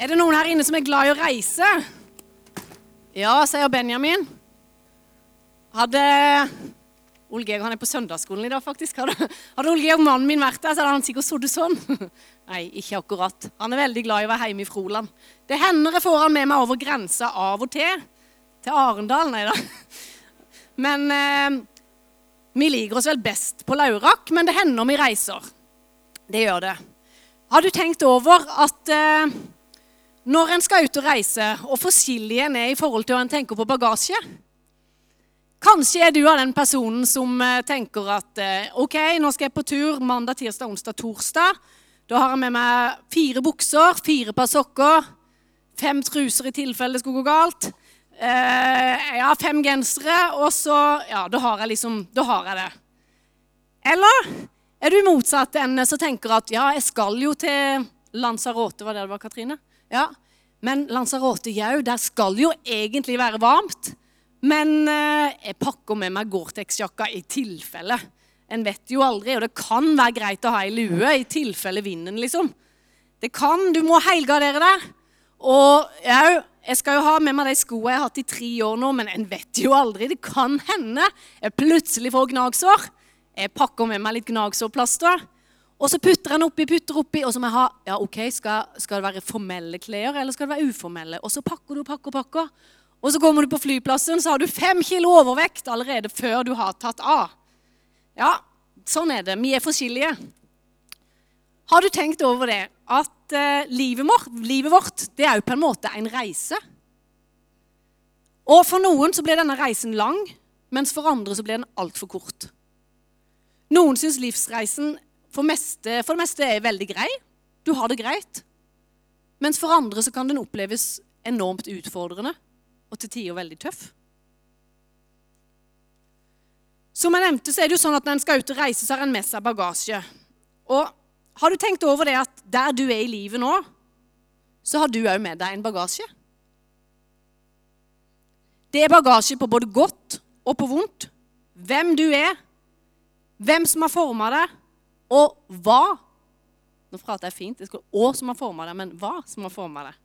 Er det noen her inne som er glad i å reise? Ja, sier Benjamin. Hadde Ole Georg han er på søndagsskolen i dag, faktisk. Hadde, hadde Ole Georg, mannen min, vært der, så hadde han sikkert sittet sånn. Nei, ikke akkurat. Han er veldig glad i å være hjemme i Froland. Det hender jeg får han med meg over grensa av og til. Til Arendal, nei da. Men eh, vi liker oss vel best på Laurak, men det hender vi reiser. Det gjør det. Har du tenkt over at eh, når en skal ut og reise, og forskjellig en er i forhold til hva en tenker på bagasje Kanskje er du av den personen som eh, tenker at eh, ok, nå skal jeg på tur mandag, tirsdag, onsdag, torsdag. Da har jeg med meg fire bukser, fire par sokker, fem truser i tilfelle det skulle gå galt. jeg har fem gensere, og så Ja, da har jeg liksom Da har jeg det. Eller er du motsatt enn som tenker at ja, jeg skal jo til Lanzarote, var det det var, Katrine? Ja, Men Lanzarote jau, der skal jo egentlig være varmt. Men eh, jeg pakker med meg Gore-Tex-jakka i tilfelle. En vet jo aldri, og det kan være greit å ha ei lue i tilfelle vinden, liksom. Det kan, Du må helgardere deg. Og jau, jeg skal jo ha med meg de skoene jeg har hatt i tre år nå, men en vet jo aldri. Det kan hende jeg plutselig får gnagsår. Jeg pakker med meg litt gnagsårplaster. Og så putter han oppi, putter oppi, og så må jeg ha Ja, OK, skal, skal det være formelle klær, eller skal det være uformelle? Og så pakker du og pakker og pakker. Og så kommer du på flyplassen, så har du fem kilo overvekt allerede før du har tatt av. Ja, sånn er det. Vi er forskjellige. Har du tenkt over det at eh, livet, vårt, livet vårt det er jo på en måte en reise? Og for noen så blir denne reisen lang, mens for andre så blir den altfor kort. Noen syns livsreisen for, meste, for det meste er veldig grei. Du har det greit. Mens for andre så kan den oppleves enormt utfordrende og til tider veldig tøff. Som jeg nevnte, så er det jo sånn at Når en skal ut og reise, så har en med seg bagasje. Og Har du tenkt over det at der du er i livet nå, så har du òg med deg en bagasje? Det er bagasje på både godt og på vondt. Hvem du er, hvem som har forma deg, og hva. Nå prater jeg fint. Det skal å som har forma deg, men hva som har forma deg.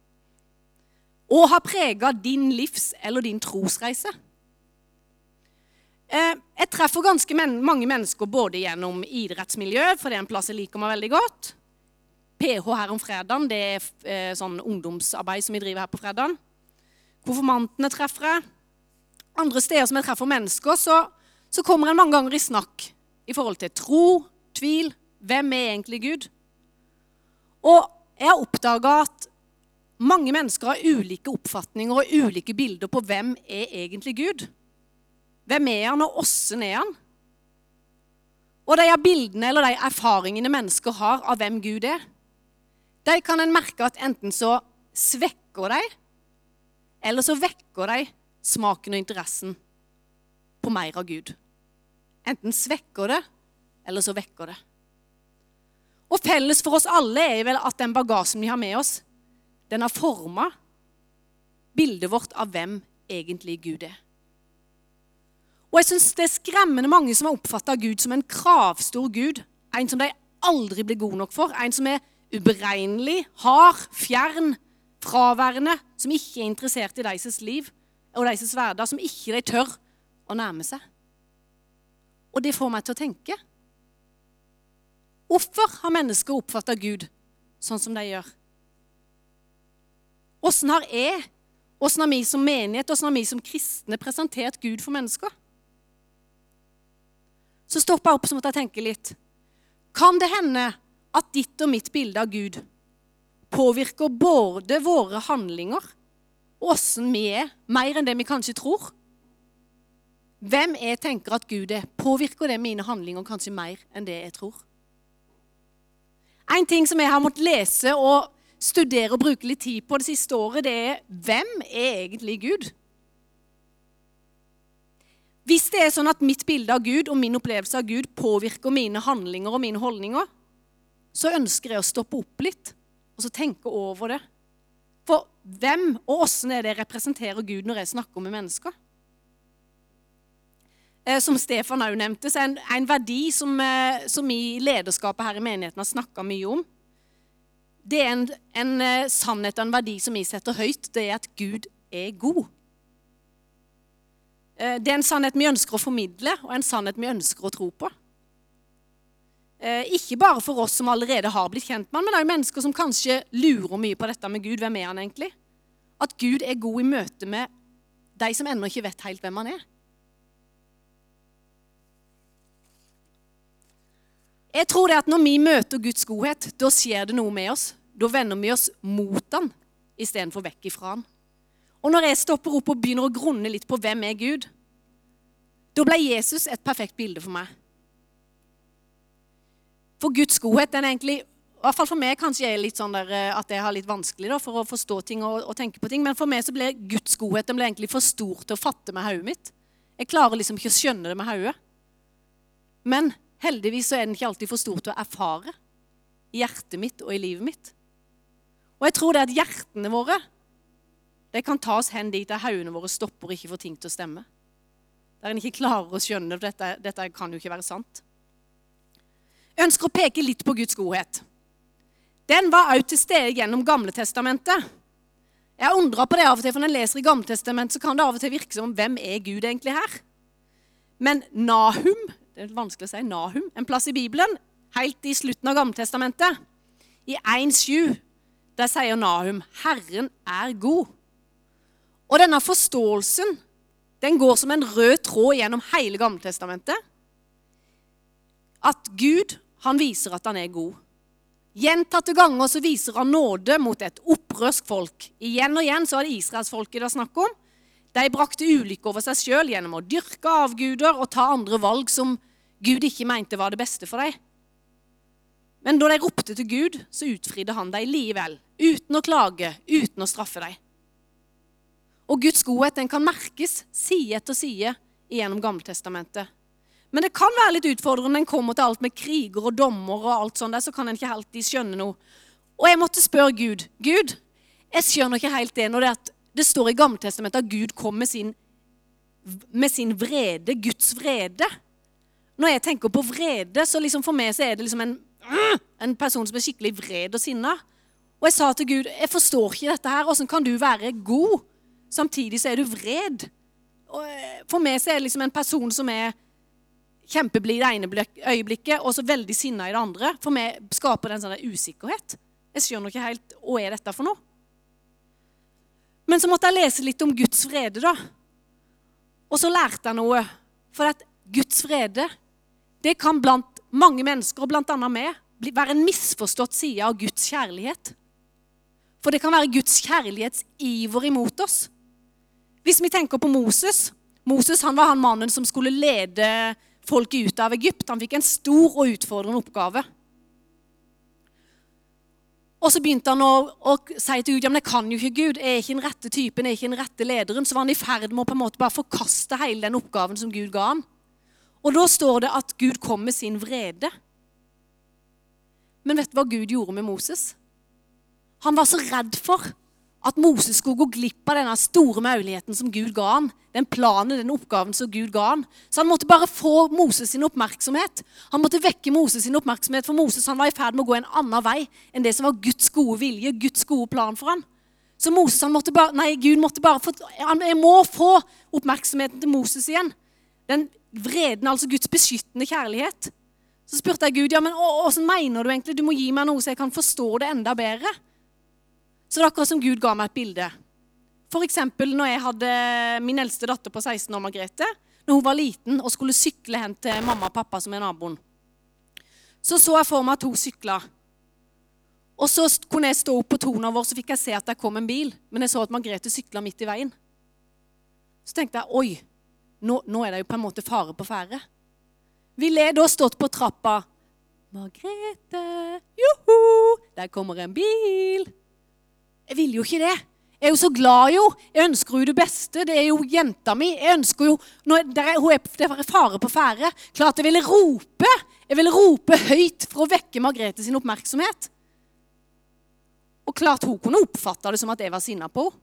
Og har prega din livs- eller din trosreise. Eh, jeg treffer ganske mange mennesker både gjennom idrettsmiljøet, for det er en plass jeg liker meg veldig godt. PH her om fredagen, det er eh, sånn ungdomsarbeid som vi driver her på fredagen. Konfirmantene treffer jeg. Andre steder som jeg treffer mennesker, så, så kommer en mange ganger i snakk i forhold til tro, tvil, hvem er egentlig Gud? Og jeg har oppdaga at mange mennesker har ulike oppfatninger og ulike bilder på hvem er egentlig Gud. Hvem er han, og åssen er han? Og de bildene eller de erfaringene mennesker har av hvem Gud er, de kan en merke at enten så svekker de, eller så vekker de smaken og interessen på mer av Gud. Enten svekker det, eller så vekker det. Og felles for oss alle er vel at den bagasjen vi har med oss, den har forma bildet vårt av hvem egentlig Gud er. Og jeg syns det er skremmende mange som har oppfatta Gud som en kravstor Gud. En som de aldri blir god nok for. En som er uberegnelig, hard, fjern, fraværende. Som ikke er interessert i deres liv og deres hverdag. Som ikke de tør å nærme seg. Og det får meg til å tenke. Hvorfor har mennesker oppfatta Gud sånn som de gjør? Åssen har jeg, åssen har vi som menighet, åssen har vi som kristne presentert Gud for mennesker? så stoppa jeg opp så måtte jeg tenke litt. Kan det hende at ditt og mitt bilde av Gud påvirker både våre handlinger og åssen vi er, mer enn det vi kanskje tror? Hvem jeg tenker at Gud er, påvirker det mine handlinger kanskje mer enn det jeg tror? En ting som jeg har måttet lese og studere og bruke litt tid på det siste året, det er hvem er egentlig Gud? Hvis det er sånn at mitt bilde av Gud og min opplevelse av Gud påvirker mine handlinger og mine holdninger, så ønsker jeg å stoppe opp litt og så tenke over det. For hvem og åssen er det jeg representerer Gud når jeg snakker med mennesker? Eh, som Stefan òg nevnte, så er en, en verdi som, eh, som vi i lederskapet her i menigheten har snakka mye om. det er en, en eh, sannhet og en verdi som vi setter høyt. Det er at Gud er god. Det er en sannhet vi ønsker å formidle, og en sannhet vi ønsker å tro på. Ikke bare for oss som allerede har blitt kjent med han, men òg mennesker som kanskje lurer mye på dette med Gud. Hvem er han egentlig? At Gud er god i møte med de som ennå ikke vet helt hvem han er. Jeg tror det at når vi møter Guds godhet, da skjer det noe med oss. Da vender vi oss mot han istedenfor vekk ifra han. Og når jeg stopper opp og begynner å grunne litt på hvem er Gud, da ble Jesus et perfekt bilde for meg. For Guds godhet den er egentlig i hvert fall for meg kanskje er litt sånn der, eh, at jeg har litt vanskelig da, for å forstå ting og, og, tenke på ting. Men for meg så ble Guds godhet den ble egentlig for stor til å fatte med hodet mitt. Jeg klarer liksom ikke å skjønne det med hodet. Men heldigvis så er den ikke alltid for stor til å erfare i hjertet mitt og i livet mitt. Og jeg tror det at hjertene våre de kan ta oss hen dit der haugene våre stopper og ikke får ting til å stemme. Der en ikke klarer å skjønne at dette, dette kan jo ikke være sant. Jeg ønsker å peke litt på Guds godhet. Den var også til stede gjennom Gamle Testamentet. Jeg undrer på det av og til, for Når jeg leser i Gamle Testamentet, så kan det av og til virke som hvem er Gud egentlig her? Men Nahum det er vanskelig å si, Nahum, en plass i Bibelen, helt i slutten av Gammeltestamentet. I 1,7, der sier Nahum 'Herren er god'. Og denne forståelsen den går som en rød tråd gjennom hele Gammeltestamentet. At Gud han viser at han er god. Gjentatte ganger så viser han nåde mot et opprørsk folk. Igjen og igjen så er det israelsfolket det er snakk om. De brakte ulykke over seg sjøl gjennom å dyrke avguder og ta andre valg som Gud ikke mente var det beste for dem. Men da de ropte til Gud, så utfridde han dem likevel. Uten å klage, uten å straffe dem. Og Guds godhet den kan merkes side etter side gjennom Gammeltestamentet. Men det kan være litt utfordrende en kommer til alt med kriger og dommer, og alt sånt, der, så kan en ikke alltid skjønne noe. Og jeg måtte spørre Gud. Gud, jeg skjønner ikke helt det når det, at det står i Gammeltestamentet at Gud kom med sin, med sin vrede, Guds vrede. Når jeg tenker på vrede, så liksom for meg så er det liksom en, en person som er skikkelig vred og sinna. Og jeg sa til Gud, jeg forstår ikke dette her. Åssen kan du være god, samtidig så er du vred? Og eh, for meg så er det liksom en person som er kjempeblid det ene øyeblikket og så veldig sinna i det andre. For meg skaper det en sånn usikkerhet. Jeg skjønner ikke helt hva er dette for noe. Men så måtte jeg lese litt om Guds vrede, da. Og så lærte jeg noe. For at Guds vrede, det kan blant mange mennesker, og blant annet meg, være en misforstått side av Guds kjærlighet. For det kan være Guds kjærlighetsiver imot oss. Hvis vi tenker på Moses Moses han var han mannen som skulle lede folket ut av Egypt. Han fikk en stor og utfordrende oppgave. Og så begynte han å, å si til Gud ja, men jeg kan jo ikke Gud, jeg er ikke den rette typen, jeg er ikke den rette lederen. Så var han i ferd med å på en måte bare forkaste hele den oppgaven som Gud ga ham. Og da står det at Gud kom med sin vrede. Men vet du hva Gud gjorde med Moses? Han var så redd for at Moses skulle gå glipp av denne store muligheten som Gud ga han. Den planen, den oppgaven som Gud ga han. Så han måtte bare få Moses sin oppmerksomhet. Han måtte vekke Moses sin oppmerksomhet, for Moses han var i ferd med å gå en annen vei enn det som var Guds gode vilje, Guds gode plan for han. Så Moses, han måtte bare, nei, Gud måtte bare få Jeg må få oppmerksomheten til Moses igjen. Den vreden, altså Guds beskyttende kjærlighet. Så spurte jeg Gud ja, men åssen mener du egentlig? Du må gi meg noe så jeg kan forstå det enda bedre. Så det er akkurat som Gud ga meg et bilde. F.eks. når jeg hadde min eldste datter på 16 år, Margrethe. Når hun var liten og skulle sykle hen til mamma og pappa, som er naboen. Så så jeg for meg at hun sykla. Og så kunne jeg stå opp på tonen vår, så fikk jeg se at det kom en bil. Men jeg så at Margrethe sykla midt i veien. Så tenkte jeg oi, nå, nå er det jo på en måte fare på ferde. Ville jeg da stått på trappa Margrethe, joho, der kommer en bil. Jeg vil jo ikke det. Jeg er jo så glad, jo. Jeg ønsker jo det beste. Det er jo jenta mi. Jeg ønsker jo, når det er, Hun er, det er fare på ferde. Klart jeg ville rope. Jeg ville rope høyt for å vekke Margrethe sin oppmerksomhet. Og klart hun kunne oppfatta det som at jeg var sinna på henne.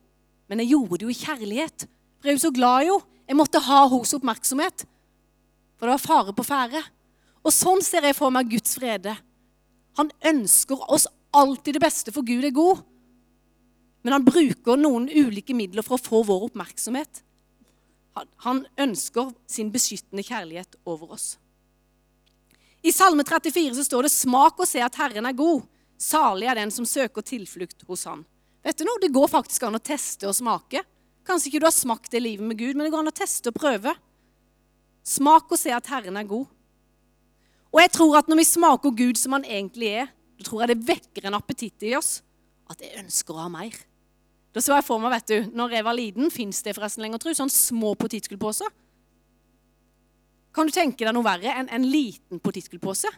Men jeg gjorde det jo i kjærlighet. For jeg er jo så glad, jo. Jeg måtte ha hennes oppmerksomhet. For det var fare på ferde. Og sånn ser jeg for meg Guds frede. Han ønsker oss alltid det beste, for Gud er god. Men han bruker noen ulike midler for å få vår oppmerksomhet. Han ønsker sin beskyttende kjærlighet over oss. I Salme 34 så står det 'Smak og se at Herren er god'. Salig er den som søker tilflukt hos Han. Vet du noe? Det går faktisk an å teste og smake. Kanskje ikke du har smakt det livet med Gud, men det går an å teste og prøve. Smak og se at Herren er god. Og jeg tror at når vi smaker Gud som han egentlig er, da tror jeg det vekker en appetitt i oss. At jeg ønsker å ha mer. Da så jeg for meg, vet du, når jeg var liten, fins det forresten lenger, tro, sånn små potetgullposer. Kan du tenke deg noe verre enn en liten potetgullpose?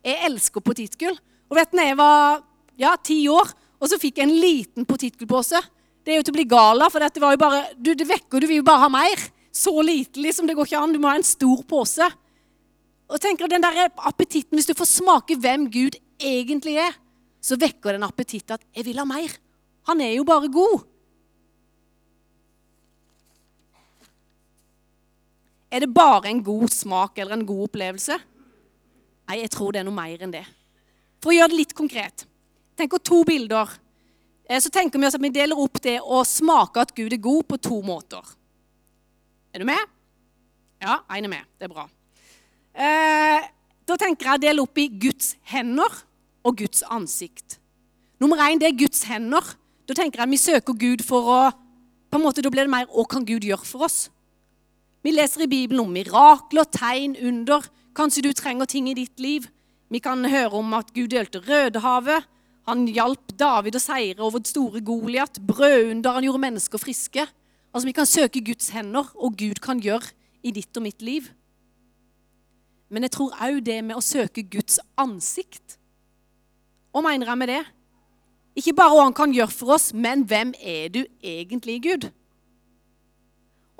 Jeg elsker potetgull. Og vet du, jeg var ja, ti år, og så fikk jeg en liten potetgullpose Det er jo til å bli gal av, for dette var jo bare du, Det vekker, du vil jo bare ha mer. Så lite, liksom. Det går ikke an. Du må ha en stor pose. Og tenker den der appetitten, Hvis du får smake hvem Gud egentlig er, så vekker den appetitt at 'jeg vil ha mer'. Han er jo bare god. Er det bare en god smak eller en god opplevelse? Nei, jeg tror det er noe mer enn det. For å gjøre det litt konkret. Tenk på to bilder. Eh, så tenker vi oss at vi deler opp det å smake at Gud er god, på to måter. Er du med? Ja, én er med. Det er bra. Eh, da tenker jeg å dele opp i Guds hender og Guds ansikt. Nummer én det er Guds hender. Da tenker jeg vi søker Gud for å på en måte, Da blir det mer hva kan Gud gjøre for oss? Vi leser i Bibelen om mirakler, tegn, under. Kanskje du trenger ting i ditt liv. Vi kan høre om at Gud delte Rødehavet. Han hjalp David å seire over store Goliat. Brødunder. Han gjorde mennesker friske. Altså, Vi kan søke Guds hender, og Gud kan gjøre i ditt og mitt liv. Men jeg tror òg det med å søke Guds ansikt. Hva mener jeg med det? Ikke bare hva han kan gjøre for oss, men hvem er du egentlig, Gud?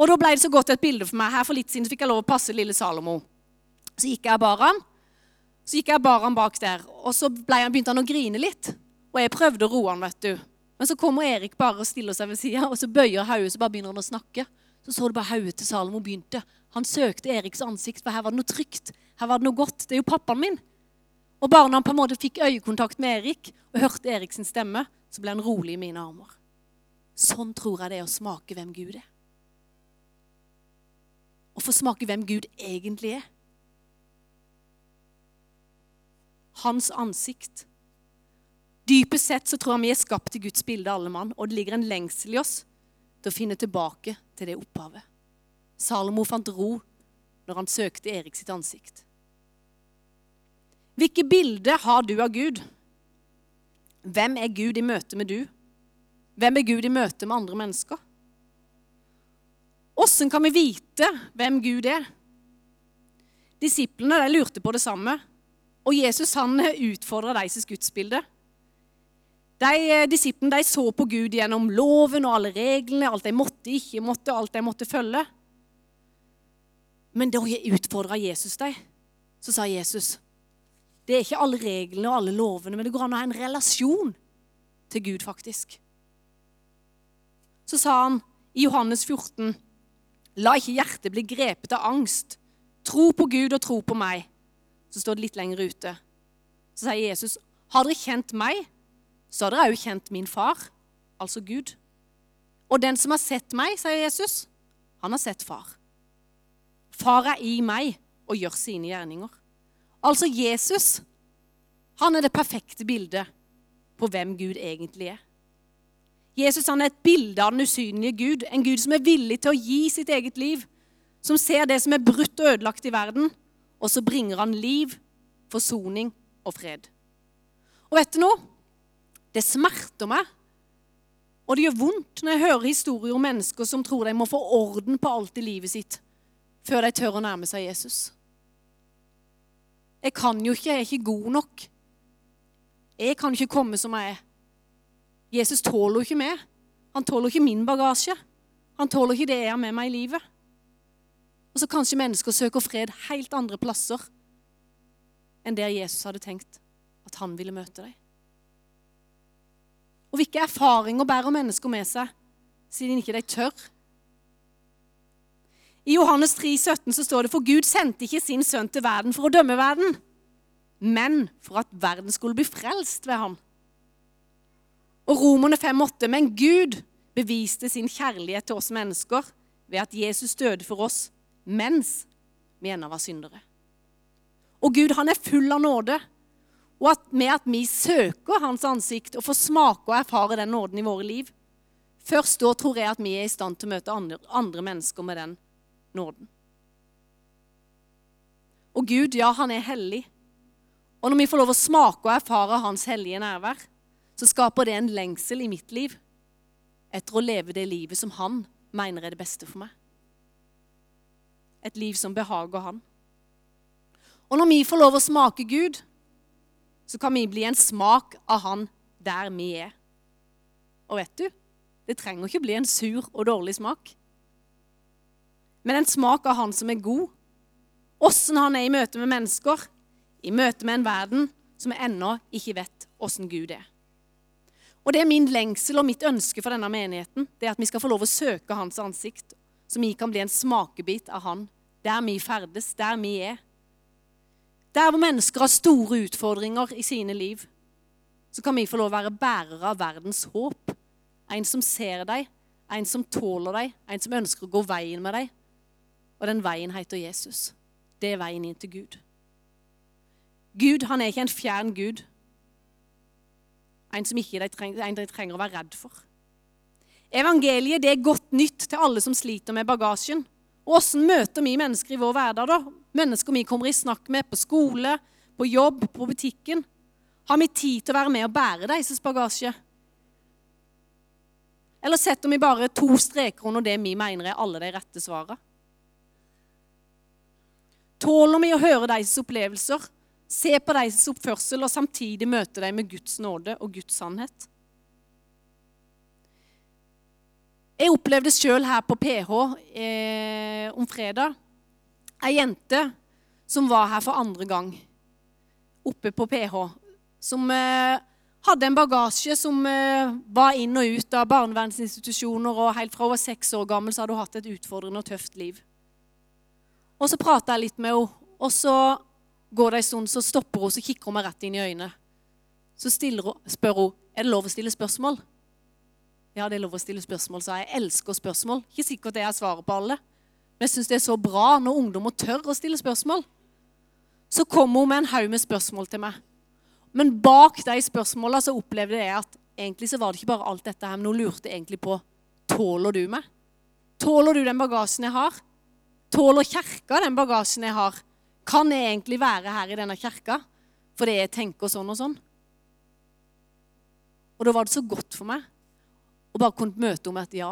Og da ble det så godt et bilde for meg. Her for litt siden så fikk jeg lov å passe lille Salomo. Så gikk jeg bar han. Så gikk jeg bar han bak der, og så han, begynte han å grine litt. Og jeg prøvde å roe han, vet du. Men så kommer Erik bare og stiller seg ved sida, og så bøyer hodet, så bare begynner han å snakke. Så så du bare hodet til Salomo begynte. Han søkte Eriks ansikt, for her var det noe trygt. Her var det noe godt. Det er jo pappaen min. Og bare når han på en måte fikk øyekontakt med Erik og hørte Eriks stemme, så ble han rolig i mine armer. Sånn tror jeg det er å smake hvem Gud er Å få smake hvem Gud egentlig er. Hans ansikt. Dypest sett så tror jeg vi er skapt i Guds bilde, alle mann, og det ligger en lengsel i oss til å finne tilbake til det opphavet. Salomo fant ro når han søkte Erik sitt ansikt. Hvilke bilder har du av Gud? Hvem er Gud i møte med du? Hvem er Gud i møte med andre mennesker? Åssen kan vi vite hvem Gud er? Disiplene de lurte på det samme. Og Jesus han utfordra deres gudsbilde. De, eh, disiplene de så på Gud gjennom loven og alle reglene, alt de måtte, ikke måtte, alt de måtte følge. Men da utfordra Jesus dem. Så sa Jesus det er ikke alle reglene og alle lovene, men det går an å ha en relasjon til Gud, faktisk. Så sa han i Johannes 14 La ikke hjertet bli grepet av angst. Tro på Gud og tro på meg. Så står det litt lenger ute. Så sier Jesus, har dere kjent meg, så har dere òg kjent min far, altså Gud. Og den som har sett meg, sier Jesus, han har sett far. Far er i meg og gjør sine gjerninger. Altså Jesus, han er det perfekte bildet på hvem Gud egentlig er. Jesus han er et bilde av den usynlige Gud. En Gud som er villig til å gi sitt eget liv. Som ser det som er brutt og ødelagt i verden, og så bringer han liv, forsoning og fred. Og vet du noe? Det smerter meg, og det gjør vondt når jeg hører historier om mennesker som tror de må få orden på alt i livet sitt før de tør å nærme seg Jesus. Jeg kan jo ikke, jeg er ikke god nok. Jeg kan ikke komme som jeg er. Jesus tåler jo ikke meg. Han tåler ikke min bagasje. Han tåler ikke det jeg har med meg i livet. Og så kanskje mennesker søker fred helt andre plasser enn der Jesus hadde tenkt at han ville møte deg. Og hvilke erfaringer bærer mennesker med seg siden ikke de tør? I Johannes 3, 17 så står det for Gud sendte ikke sin sønn til verden for å dømme verden, men for at verden skulle bli frelst ved ham. Og Romerne 5,8.: Men Gud beviste sin kjærlighet til oss mennesker ved at Jesus døde for oss mens vi ennå var syndere. Og Gud, han er full av nåde. Og at med at vi søker hans ansikt og får smake og erfare den nåden i våre liv, først da tror jeg at vi er i stand til å møte andre, andre mennesker med den nåden. Og Gud, ja, han er hellig. Og når vi får lov å smake og erfare hans hellige nærvær, så skaper det en lengsel i mitt liv etter å leve det livet som han mener er det beste for meg. Et liv som behager han. Og når vi får lov å smake Gud, så kan vi bli en smak av han der vi er. Og vet du, det trenger ikke bli en sur og dårlig smak. Men en smak av han som er god. Åssen han er i møte med mennesker, i møte med en verden som ennå ikke vet åssen Gud er. Og det er min lengsel og mitt ønske for denne menigheten. det er At vi skal få lov å søke hans ansikt, så vi kan bli en smakebit av han der vi ferdes, der vi er. Der hvor mennesker har store utfordringer i sine liv, så kan vi få lov å være bærere av verdens håp. En som ser deg, en som tåler deg, en som ønsker å gå veien med deg. Og den veien heter Jesus. Det er veien inn til Gud. Gud han er ikke en fjern Gud. En som ikke de trenger, en de trenger å være redd for. Evangeliet det er godt nytt til alle som sliter med bagasjen. Og Hvordan møter vi mennesker i vår hverdag? da? Mennesker vi kommer i snakk med på skole, på jobb, på butikken. Har vi tid til å være med og bære deres bagasje? Eller setter vi bare to streker under det vi mener er alle de rette svarene? Tåler vi å høre deres opplevelser, se på deres oppførsel og samtidig møte dem med Guds nåde og Guds sannhet? Jeg opplevde sjøl her på PH eh, om fredag ei jente som var her for andre gang, oppe på PH. Som eh, hadde en bagasje som eh, var inn og ut av barnevernsinstitusjoner. Og helt fra hun var seks år gammel, så hadde hun hatt et utfordrende og tøft liv. Og så prater jeg litt med henne, og så går det en stund, så stopper hun, så kikker hun meg rett inn i øynene. Så hun, spør hun er det lov å stille spørsmål. Ja, det er lov å stille spørsmål, sa jeg. Jeg elsker spørsmål. Ikke sikkert det er svaret på alle. Men jeg syns det er så bra når ungdommer tør å stille spørsmål. Så kommer hun med en haug med spørsmål til meg. Men bak de spørsmåla så opplevde jeg at egentlig så var det ikke bare alt dette her, men hun lurte egentlig på tåler du meg. Tåler du den bagasjen jeg har? Tåler kirka den bagasjen jeg har? Kan jeg egentlig være her i denne kirka fordi jeg tenker sånn og sånn? Og da var det så godt for meg å bare kunne møte henne med et ja.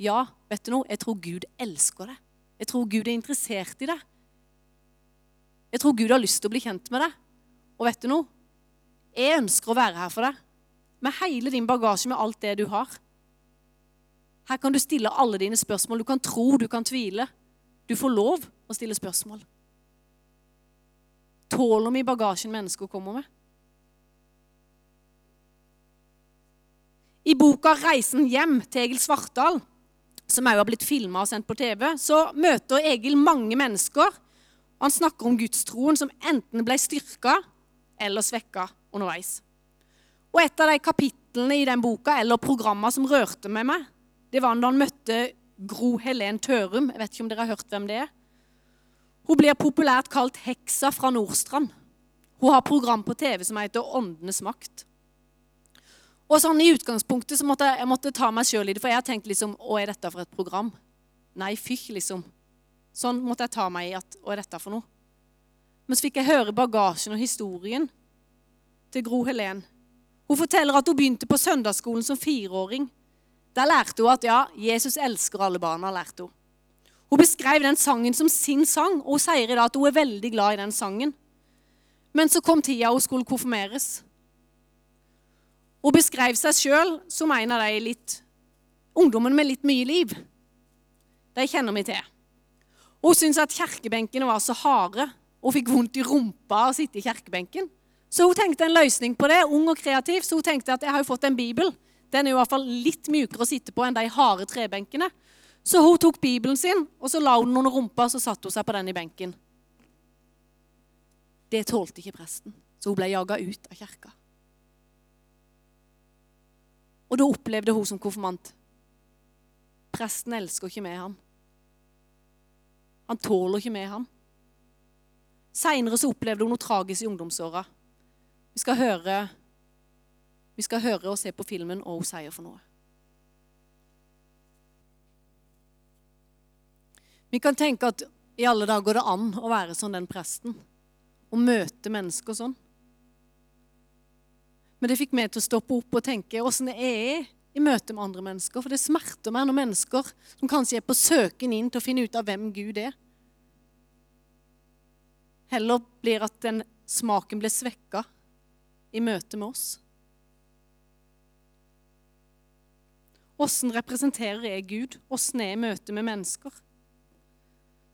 Ja, vet du noe? Jeg tror Gud elsker deg. Jeg tror Gud er interessert i deg. Jeg tror Gud har lyst til å bli kjent med deg. Og vet du noe? Jeg ønsker å være her for deg. Med hele din bagasje, med alt det du har. Her kan du stille alle dine spørsmål. Du kan tro, du kan tvile. Du får lov å stille spørsmål. Tåler vi bagasjen mennesker kommer med? I boka 'Reisen hjem' til Egil Svartdal, som også har blitt filma og sendt på TV, så møter Egil mange mennesker. Han snakker om gudstroen som enten ble styrka eller svekka underveis. Og Et av de kapitlene i den boka, eller programma som rørte med meg, det var da han møtte Gro Helen Tørum. Jeg vet ikke om dere har hørt hvem det er? Hun blir populært kalt Heksa fra Nordstrand. Hun har program på TV som heter Åndenes makt. Og sånn I utgangspunktet så måtte jeg, jeg måtte ta meg sjøl i det, for jeg har tenkt liksom Hva er dette for et program? Nei, fy, liksom. Sånn måtte jeg ta meg i at Hva er dette for noe? Men så fikk jeg høre bagasjen og historien til Gro Helen. Hun forteller at hun begynte på søndagsskolen som fireåring. Der lærte hun at ja, Jesus elsker alle barna. lærte Hun Hun beskrev den sangen som sin sang, og hun sier i dag at hun er veldig glad i den sangen. Men så kom tida hun skulle konfirmeres. Hun beskrev seg sjøl som en av de litt ungdommen med litt mye liv. De kjenner vi til. Hun syntes at kirkebenkene var så harde og fikk vondt i rumpa av å sitte i kirkebenken. Så hun tenkte en løsning på det, ung og kreativ, så hun tenkte at jeg har jo fått en bibel. Den er jo i hvert fall litt mykere å sitte på enn de harde trebenkene. Så hun tok bibelen sin, og så la hun den under rumpa, så satte hun seg på den i benken. Det tålte ikke presten, så hun ble jaga ut av kirka. Og da opplevde hun som konfirmant Presten elsker ikke med han. Han tåler ikke med han. Seinere opplevde hun noe tragisk i ungdomsåra. Vi skal høre vi skal høre og se på filmen hva hun sier for noe. Vi kan tenke at i alle dager går det an å være sånn den presten. Å møte mennesker sånn. Men det fikk meg til å stoppe opp og tenke åssen det er i møte med andre mennesker. For det smerter meg når mennesker som kanskje er på søken inn til å finne ut av hvem Gud er, heller blir at den smaken blir svekka i møte med oss. Åssen representerer jeg Gud? Åssen er jeg møte med mennesker?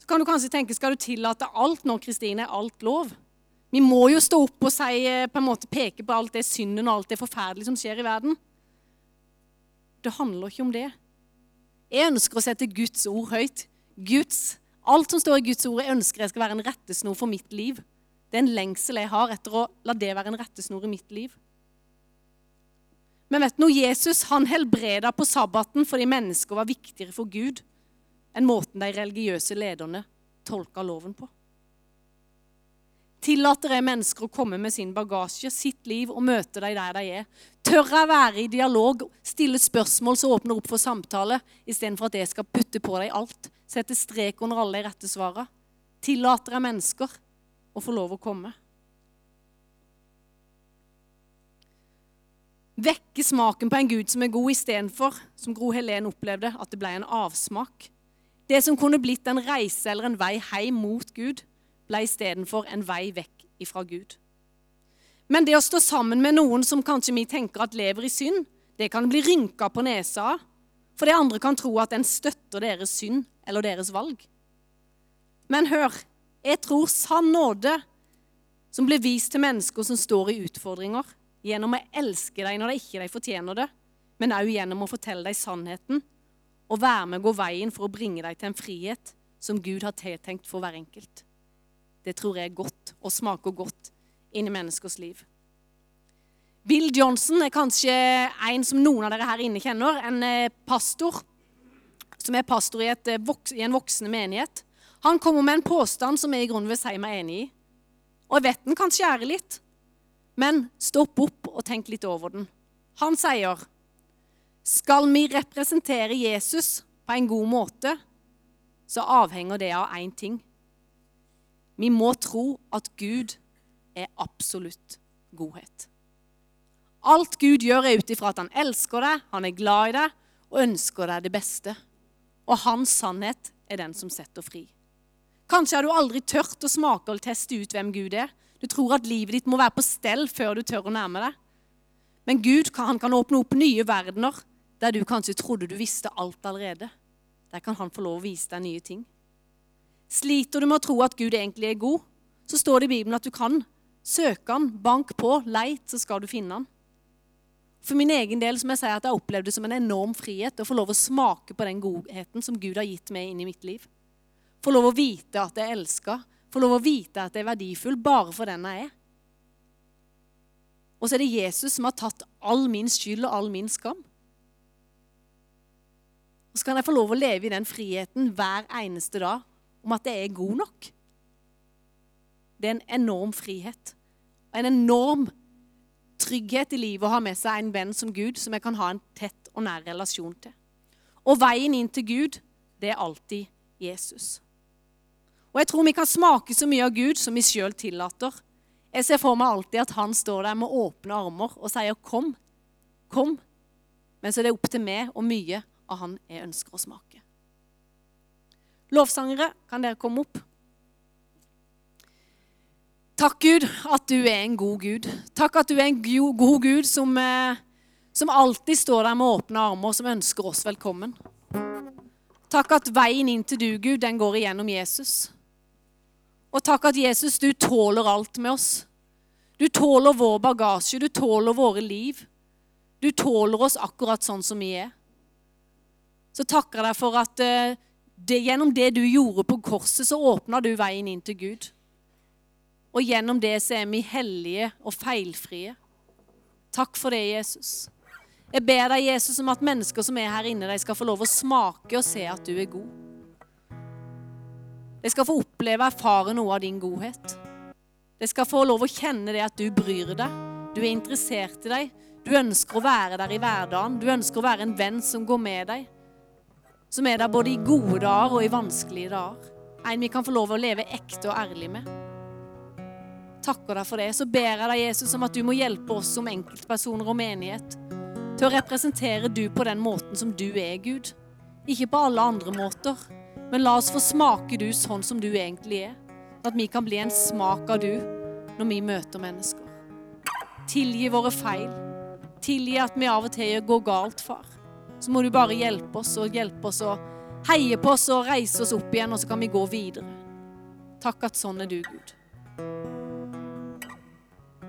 Så kan du kanskje tenke, Skal du tillate alt nå, Kristine? Er alt lov? Vi må jo stå opp og si, eh, på en måte peke på alt det synden og alt det forferdelige som skjer i verden. Det handler ikke om det. Jeg ønsker å sette Guds ord høyt. Guds, alt som står i Guds ord, jeg ønsker jeg skal være en rettesnor for mitt liv. Det er en lengsel jeg har etter å la det være en rettesnor i mitt liv. Men vet du noe? Jesus han helbreda på sabbaten fordi mennesker var viktigere for Gud enn måten de religiøse lederne tolka loven på. Tillater jeg mennesker å komme med sin bagasje, sitt liv, og møte dem der de er? Tør jeg være i dialog, stille spørsmål som åpner opp for samtale, istedenfor at jeg skal putte på deg alt, sette strek under alle de rette svarene? Tillater jeg mennesker å få lov å komme? Vekke smaken på en Gud som er god, istedenfor, som Gro Helen opplevde, at det ble en avsmak. Det som kunne blitt en reise eller en vei hjem mot Gud, ble istedenfor en vei vekk ifra Gud. Men det å stå sammen med noen som kanskje vi tenker at lever i synd, det kan bli rynka på nesa av, fordi andre kan tro at en støtter deres synd eller deres valg. Men hør, jeg tror sann nåde som blir vist til mennesker som står i utfordringer, gjennom å elske dem når de ikke fortjener det, men òg gjennom å fortelle dem sannheten og være med å gå veien for å bringe dem til en frihet som Gud har tiltenkt for hver enkelt. Det tror jeg er godt og smaker godt inn i menneskers liv. Bill Johnson er kanskje en som noen av dere her inne kjenner. En eh, pastor som er pastor i, et, eh, i en voksende menighet. Han kommer med en påstand som jeg i grunnen vil si meg enig i. Og jeg vet den kan skjære litt, men stopp opp og tenk litt over den. Han sier skal vi representere Jesus på en god måte, så avhenger det av én ting. Vi må tro at Gud er absolutt godhet. Alt Gud gjør, er ut ifra at han elsker deg, han er glad i deg og ønsker deg det beste. Og hans sannhet er den som setter fri. Kanskje har du aldri tørt å smake og teste ut hvem Gud er. Du tror at livet ditt må være på stell før du tør å nærme deg. Men Gud han kan åpne opp nye verdener der du kanskje trodde du visste alt allerede. Der kan han få lov å vise deg nye ting. Sliter du med å tro at Gud egentlig er god, så står det i Bibelen at du kan søke han, bank på, leit, så skal du finne han. For min egen del som jeg sier at jeg opplevde det som en enorm frihet å få lov å smake på den godheten som Gud har gitt meg inn i mitt liv. Få lov å vite at jeg er elska, få lov å vite at jeg er verdifull bare for den jeg er. Og så er det Jesus som har tatt all min skyld og all min skam. Og så kan jeg få lov å leve i den friheten hver eneste dag om at jeg er god nok. Det er en enorm frihet. En enorm trygghet i livet å ha med seg en venn som Gud, som jeg kan ha en tett og nær relasjon til. Og veien inn til Gud, det er alltid Jesus. Og jeg tror vi kan smake så mye av Gud som vi sjøl tillater. Jeg ser for meg alltid at han står der med åpne armer og sier 'kom, kom'. Men så er det opp til meg og mye av han jeg ønsker å smake. Lovsangere, kan dere komme opp? Takk, Gud, at du er en god Gud. Takk at du er en god Gud som, eh, som alltid står der med åpne armer, som ønsker oss velkommen. Takk at veien inn til du, Gud, den går igjennom Jesus. Og takk at Jesus, du tåler alt med oss. Du tåler vår bagasje, du tåler våre liv. Du tåler oss akkurat sånn som vi er. Så takker jeg deg for at eh, det, gjennom det du gjorde på korset, så åpna du veien inn til Gud. Og gjennom det så er vi hellige og feilfrie. Takk for det, Jesus. Jeg ber deg, Jesus, om at mennesker som er her inne, de skal få lov å smake og se at du er god. De skal få oppleve og erfare noe av din godhet. De skal få lov å kjenne det at du bryr deg, du er interessert i dem. Du ønsker å være der i hverdagen. Du ønsker å være en venn som går med deg. Som er der både i gode dager og i vanskelige dager. En vi kan få lov å leve ekte og ærlig med. Takker deg for det. Så ber jeg deg, Jesus, om at du må hjelpe oss som enkeltpersoner og menighet til å representere du på den måten som du er, Gud. Ikke på alle andre måter, men la oss få smake du sånn som du egentlig er. At vi kan bli en smak av du når vi møter mennesker. Tilgi våre feil. Tilgi at vi av og til går galt, far. Så må du bare hjelpe oss og hjelpe oss og heie på oss og reise oss opp igjen, og så kan vi gå videre. Takk at sånn er du, Gud.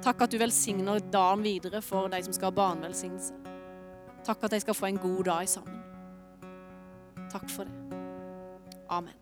Takk at du velsigner dagen videre for de som skal ha barnevelsignelse. Takk at de skal få en god dag sammen. Takk for det. Amen.